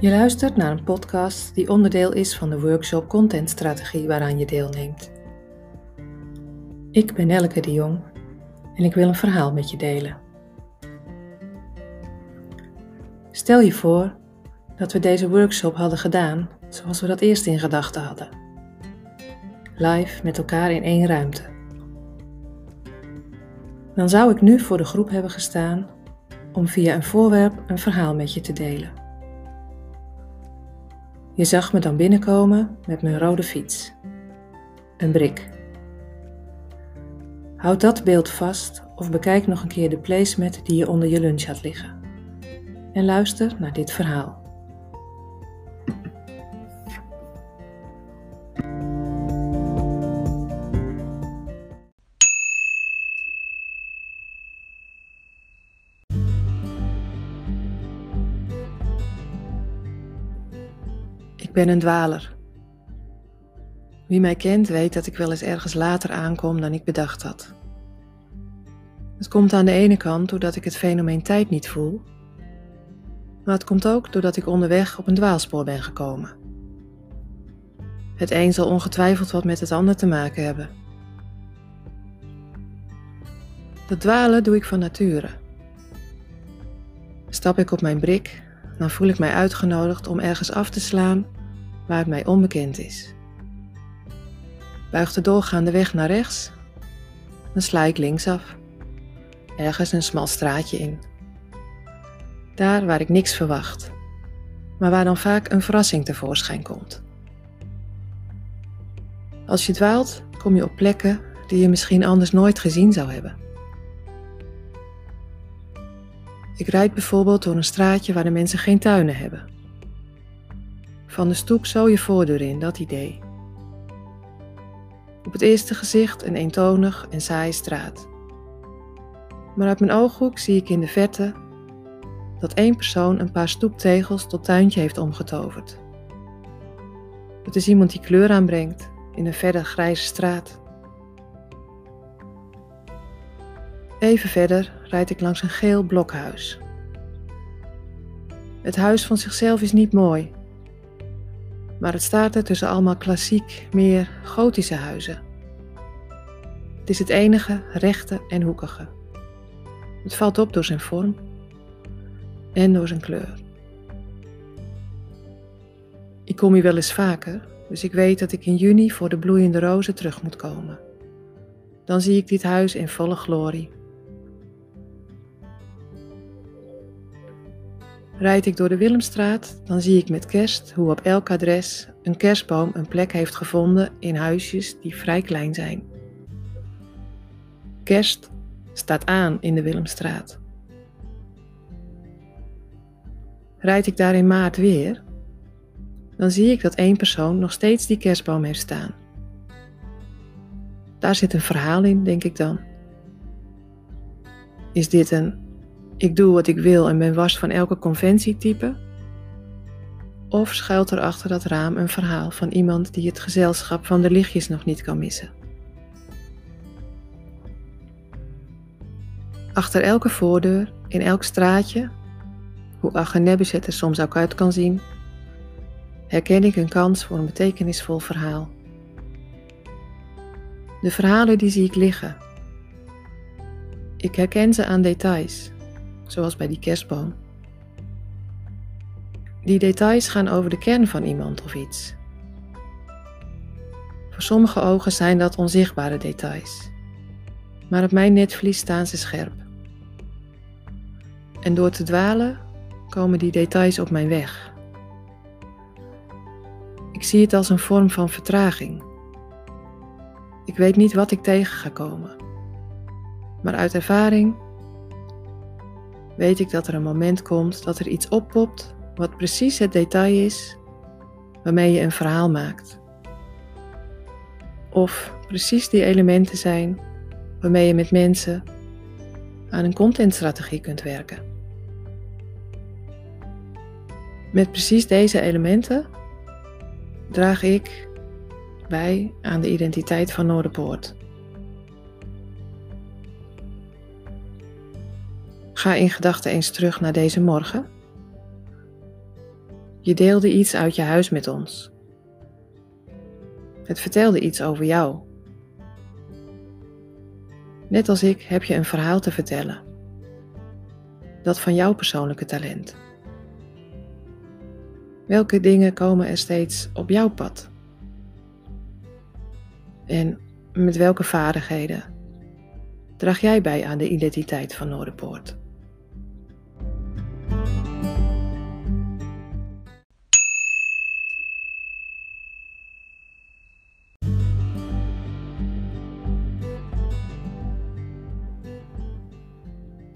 Je luistert naar een podcast die onderdeel is van de workshop Contentstrategie waaraan je deelneemt. Ik ben Elke de Jong en ik wil een verhaal met je delen. Stel je voor dat we deze workshop hadden gedaan zoals we dat eerst in gedachten hadden. Live met elkaar in één ruimte. Dan zou ik nu voor de groep hebben gestaan om via een voorwerp een verhaal met je te delen. Je zag me dan binnenkomen met mijn rode fiets. Een brik. Houd dat beeld vast of bekijk nog een keer de placemat die je onder je lunch had liggen. En luister naar dit verhaal. Ik ben een dwaler. Wie mij kent weet dat ik wel eens ergens later aankom dan ik bedacht had. Het komt aan de ene kant doordat ik het fenomeen tijd niet voel, maar het komt ook doordat ik onderweg op een dwaalspoor ben gekomen. Het een zal ongetwijfeld wat met het ander te maken hebben. Dat dwalen doe ik van nature. Stap ik op mijn brik, dan voel ik mij uitgenodigd om ergens af te slaan waar het mij onbekend is. Buigt de doorgaande weg naar rechts, dan sla ik linksaf, ergens een smal straatje in. Daar waar ik niks verwacht, maar waar dan vaak een verrassing tevoorschijn komt. Als je dwaalt, kom je op plekken die je misschien anders nooit gezien zou hebben. Ik rijd bijvoorbeeld door een straatje waar de mensen geen tuinen hebben. Van de stoep zo je voordeur in, dat idee. Op het eerste gezicht een eentonig en saaie straat. Maar uit mijn ooghoek zie ik in de verte dat één persoon een paar stoeptegels tot tuintje heeft omgetoverd. Het is iemand die kleur aanbrengt in een verder grijze straat. Even verder rijd ik langs een geel blokhuis. Het huis van zichzelf is niet mooi, maar het staat er tussen allemaal klassiek, meer gotische huizen. Het is het enige rechte en hoekige. Het valt op door zijn vorm en door zijn kleur. Ik kom hier wel eens vaker, dus ik weet dat ik in juni voor de bloeiende rozen terug moet komen. Dan zie ik dit huis in volle glorie. Rijd ik door de Willemstraat, dan zie ik met kerst hoe op elk adres een kerstboom een plek heeft gevonden in huisjes die vrij klein zijn. Kerst staat aan in de Willemstraat. Rijd ik daar in maart weer, dan zie ik dat één persoon nog steeds die kerstboom heeft staan. Daar zit een verhaal in, denk ik dan. Is dit een ik doe wat ik wil en ben wars van elke conventietype? Of schuilt er achter dat raam een verhaal van iemand die het gezelschap van de lichtjes nog niet kan missen? Achter elke voordeur, in elk straatje, hoe Aghenebis het er soms ook uit kan zien, herken ik een kans voor een betekenisvol verhaal. De verhalen die zie ik liggen. Ik herken ze aan details, zoals bij die kerstboom. Die details gaan over de kern van iemand of iets. Voor sommige ogen zijn dat onzichtbare details, maar op mijn netvlies staan ze scherp. En door te dwalen komen die details op mijn weg. Ik zie het als een vorm van vertraging. Ik weet niet wat ik tegen ga komen, maar uit ervaring weet ik dat er een moment komt dat er iets oppopt wat precies het detail is waarmee je een verhaal maakt. Of precies die elementen zijn waarmee je met mensen aan een contentstrategie kunt werken. Met precies deze elementen draag ik bij aan de identiteit van Noorderpoort. Ga in gedachten eens terug naar deze morgen. Je deelde iets uit je huis met ons. Het vertelde iets over jou. Net als ik heb je een verhaal te vertellen. Dat van jouw persoonlijke talent. Welke dingen komen er steeds op jouw pad? En met welke vaardigheden draag jij bij aan de identiteit van Noorderpoort?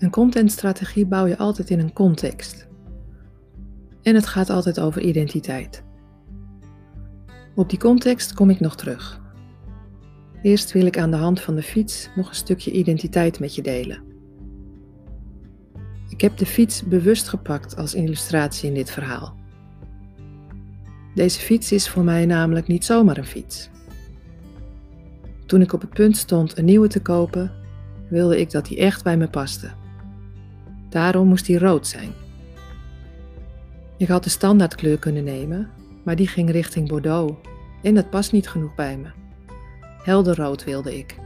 Een contentstrategie bouw je altijd in een context. En het gaat altijd over identiteit. Op die context kom ik nog terug. Eerst wil ik aan de hand van de fiets nog een stukje identiteit met je delen. Ik heb de fiets bewust gepakt als illustratie in dit verhaal. Deze fiets is voor mij namelijk niet zomaar een fiets. Toen ik op het punt stond een nieuwe te kopen, wilde ik dat die echt bij me paste. Daarom moest die rood zijn. Ik had de standaardkleur kunnen nemen, maar die ging richting Bordeaux en dat past niet genoeg bij me. Helder rood wilde ik.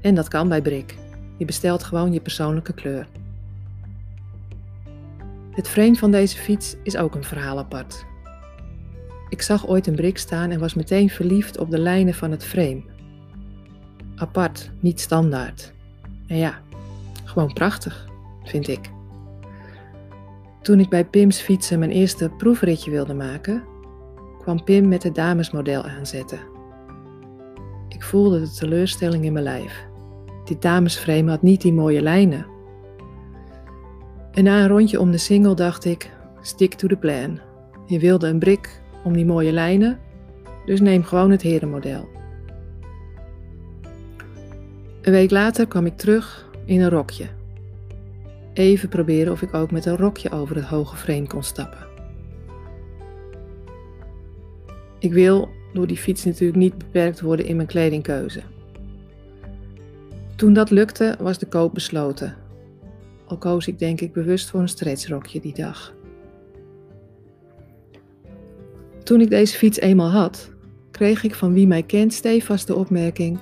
En dat kan bij Brik. Je bestelt gewoon je persoonlijke kleur. Het frame van deze fiets is ook een verhaal apart. Ik zag ooit een Brik staan en was meteen verliefd op de lijnen van het frame. Apart, niet standaard. En ja, gewoon prachtig, vind ik. Toen ik bij Pim's fietsen mijn eerste proefritje wilde maken, kwam Pim met het damesmodel aanzetten. Ik voelde de teleurstelling in mijn lijf. Dit damesframe had niet die mooie lijnen. En na een rondje om de single dacht ik: stick to the plan. Je wilde een brik om die mooie lijnen, dus neem gewoon het herenmodel. Een week later kwam ik terug in een rokje even proberen of ik ook met een rokje over het hoge frame kon stappen. Ik wil door die fiets natuurlijk niet beperkt worden in mijn kledingkeuze. Toen dat lukte, was de koop besloten. Al koos ik denk ik bewust voor een stretchrokje die dag. Toen ik deze fiets eenmaal had, kreeg ik van wie mij kent stevast de opmerking: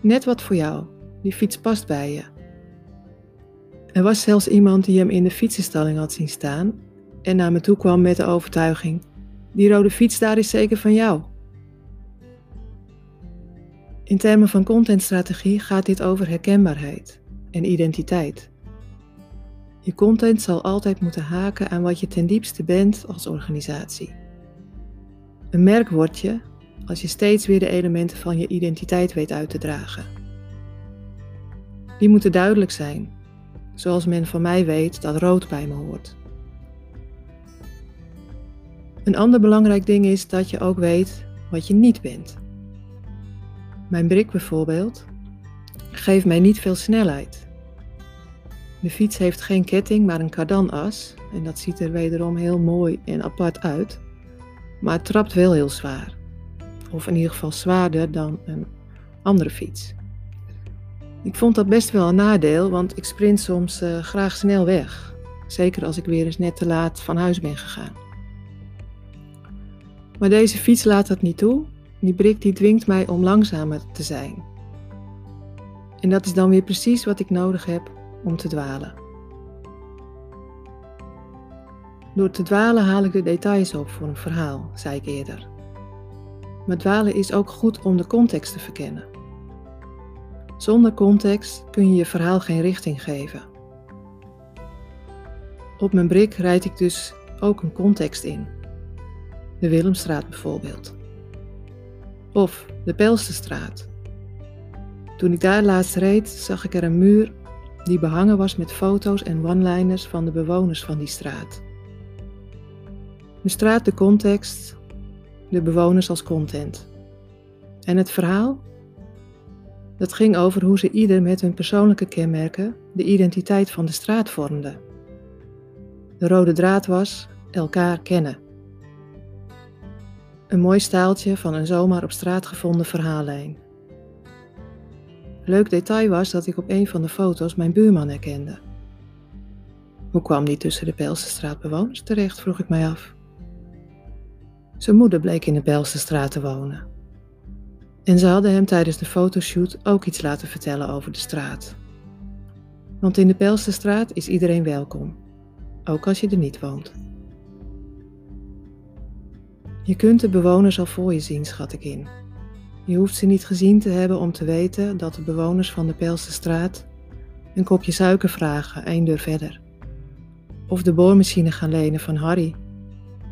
Net wat voor jou, die fiets past bij je. Er was zelfs iemand die hem in de fietsenstalling had zien staan en naar me toe kwam met de overtuiging: Die rode fiets daar is zeker van jou. In termen van contentstrategie gaat dit over herkenbaarheid en identiteit. Je content zal altijd moeten haken aan wat je ten diepste bent als organisatie. Een merk word je als je steeds weer de elementen van je identiteit weet uit te dragen. Die moeten duidelijk zijn zoals men van mij weet dat rood bij me hoort. Een ander belangrijk ding is dat je ook weet wat je niet bent. Mijn brik bijvoorbeeld geeft mij niet veel snelheid. De fiets heeft geen ketting, maar een kardanas en dat ziet er wederom heel mooi en apart uit, maar het trapt wel heel zwaar. Of in ieder geval zwaarder dan een andere fiets. Ik vond dat best wel een nadeel, want ik sprint soms uh, graag snel weg. Zeker als ik weer eens net te laat van huis ben gegaan. Maar deze fiets laat dat niet toe. Die brik die dwingt mij om langzamer te zijn. En dat is dan weer precies wat ik nodig heb om te dwalen. Door te dwalen haal ik de details op voor een verhaal, zei ik eerder. Maar dwalen is ook goed om de context te verkennen. Zonder context kun je je verhaal geen richting geven. Op mijn brik rijd ik dus ook een context in. De Willemstraat bijvoorbeeld. Of de Pelsterstraat. Toen ik daar laatst reed, zag ik er een muur die behangen was met foto's en one-liners van de bewoners van die straat. De straat de context, de bewoners als content. En het verhaal? Dat ging over hoe ze ieder met hun persoonlijke kenmerken de identiteit van de straat vormden. De rode draad was elkaar kennen. Een mooi staaltje van een zomaar op straat gevonden verhaallijn. Leuk detail was dat ik op een van de foto's mijn buurman herkende. Hoe kwam die tussen de Pelsenstraatbewoners terecht, vroeg ik mij af. Zijn moeder bleek in de Belsterstraat te wonen. En ze hadden hem tijdens de fotoshoot ook iets laten vertellen over de straat. Want in de Belsterstraat is iedereen welkom, ook als je er niet woont. Je kunt de bewoners al voor je zien, schat ik in. Je hoeft ze niet gezien te hebben om te weten dat de bewoners van de Pelsterstraat een kopje suiker vragen één deur verder. Of de boormachine gaan lenen van Harry,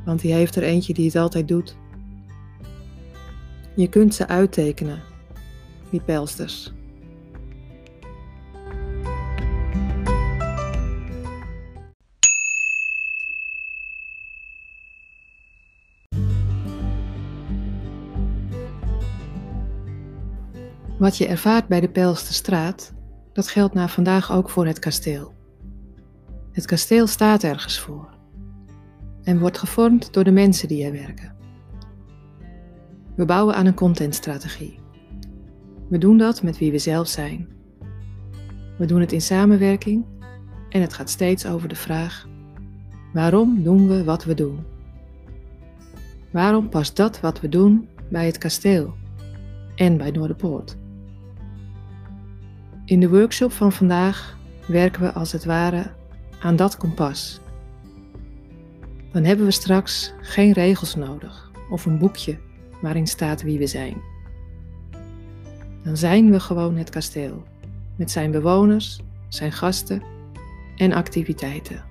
want die heeft er eentje die het altijd doet. Je kunt ze uittekenen, die pelsters. Wat je ervaart bij de Pelsterstraat, dat geldt na vandaag ook voor het kasteel. Het kasteel staat ergens voor en wordt gevormd door de mensen die er werken. We bouwen aan een contentstrategie. We doen dat met wie we zelf zijn. We doen het in samenwerking en het gaat steeds over de vraag: waarom doen we wat we doen? Waarom past dat wat we doen bij het kasteel en bij Noorderpoort? In de workshop van vandaag werken we als het ware aan dat kompas. Dan hebben we straks geen regels nodig of een boekje waarin staat wie we zijn. Dan zijn we gewoon het kasteel, met zijn bewoners, zijn gasten en activiteiten.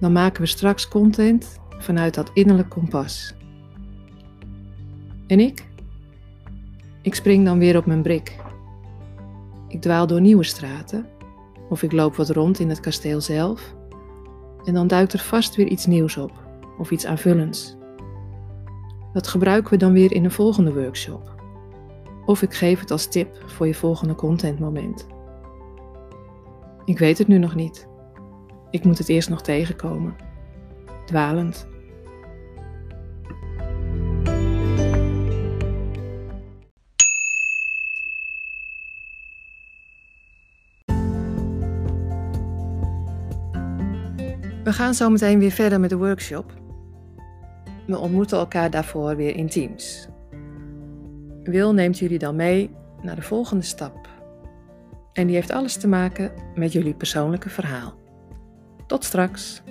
Dan maken we straks content vanuit dat innerlijk kompas. En ik? Ik spring dan weer op mijn brik ik dwaal door nieuwe straten of ik loop wat rond in het kasteel zelf en dan duikt er vast weer iets nieuws op of iets aanvullends. Dat gebruiken we dan weer in een volgende workshop. Of ik geef het als tip voor je volgende contentmoment. Ik weet het nu nog niet. Ik moet het eerst nog tegenkomen. Dwalend. We gaan zo meteen weer verder met de workshop. We ontmoeten elkaar daarvoor weer in teams. Wil neemt jullie dan mee naar de volgende stap. En die heeft alles te maken met jullie persoonlijke verhaal. Tot straks!